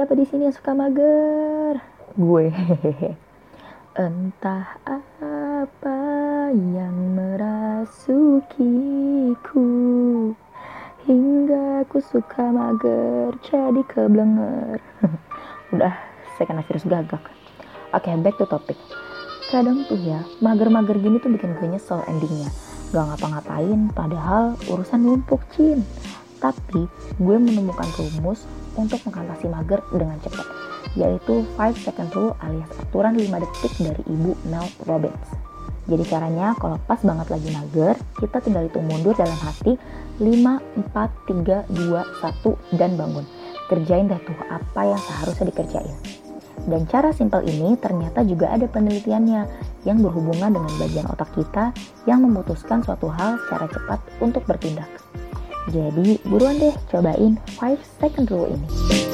siapa di sini yang suka mager? Gue. Entah apa yang merasukiku. Hingga aku suka mager jadi keblenger. Udah, saya kena virus gagak. Oke, back to topic. Kadang tuh ya, mager-mager gini tuh bikin gue nyesel endingnya. Gak ngapa-ngapain, padahal urusan numpuk cin Tapi gue menemukan rumus untuk mengatasi mager dengan cepat yaitu 5 second rule alias aturan 5 detik dari ibu Mel Robbins. Jadi caranya kalau pas banget lagi mager, kita tinggal hitung mundur dalam hati 5, 4, 3, 2, 1, dan bangun. Kerjain dah tuh apa yang seharusnya dikerjain. Dan cara simpel ini ternyata juga ada penelitiannya yang berhubungan dengan bagian otak kita yang memutuskan suatu hal secara cepat untuk bertindak. Jadi buruan deh cobain 5 second rule ini.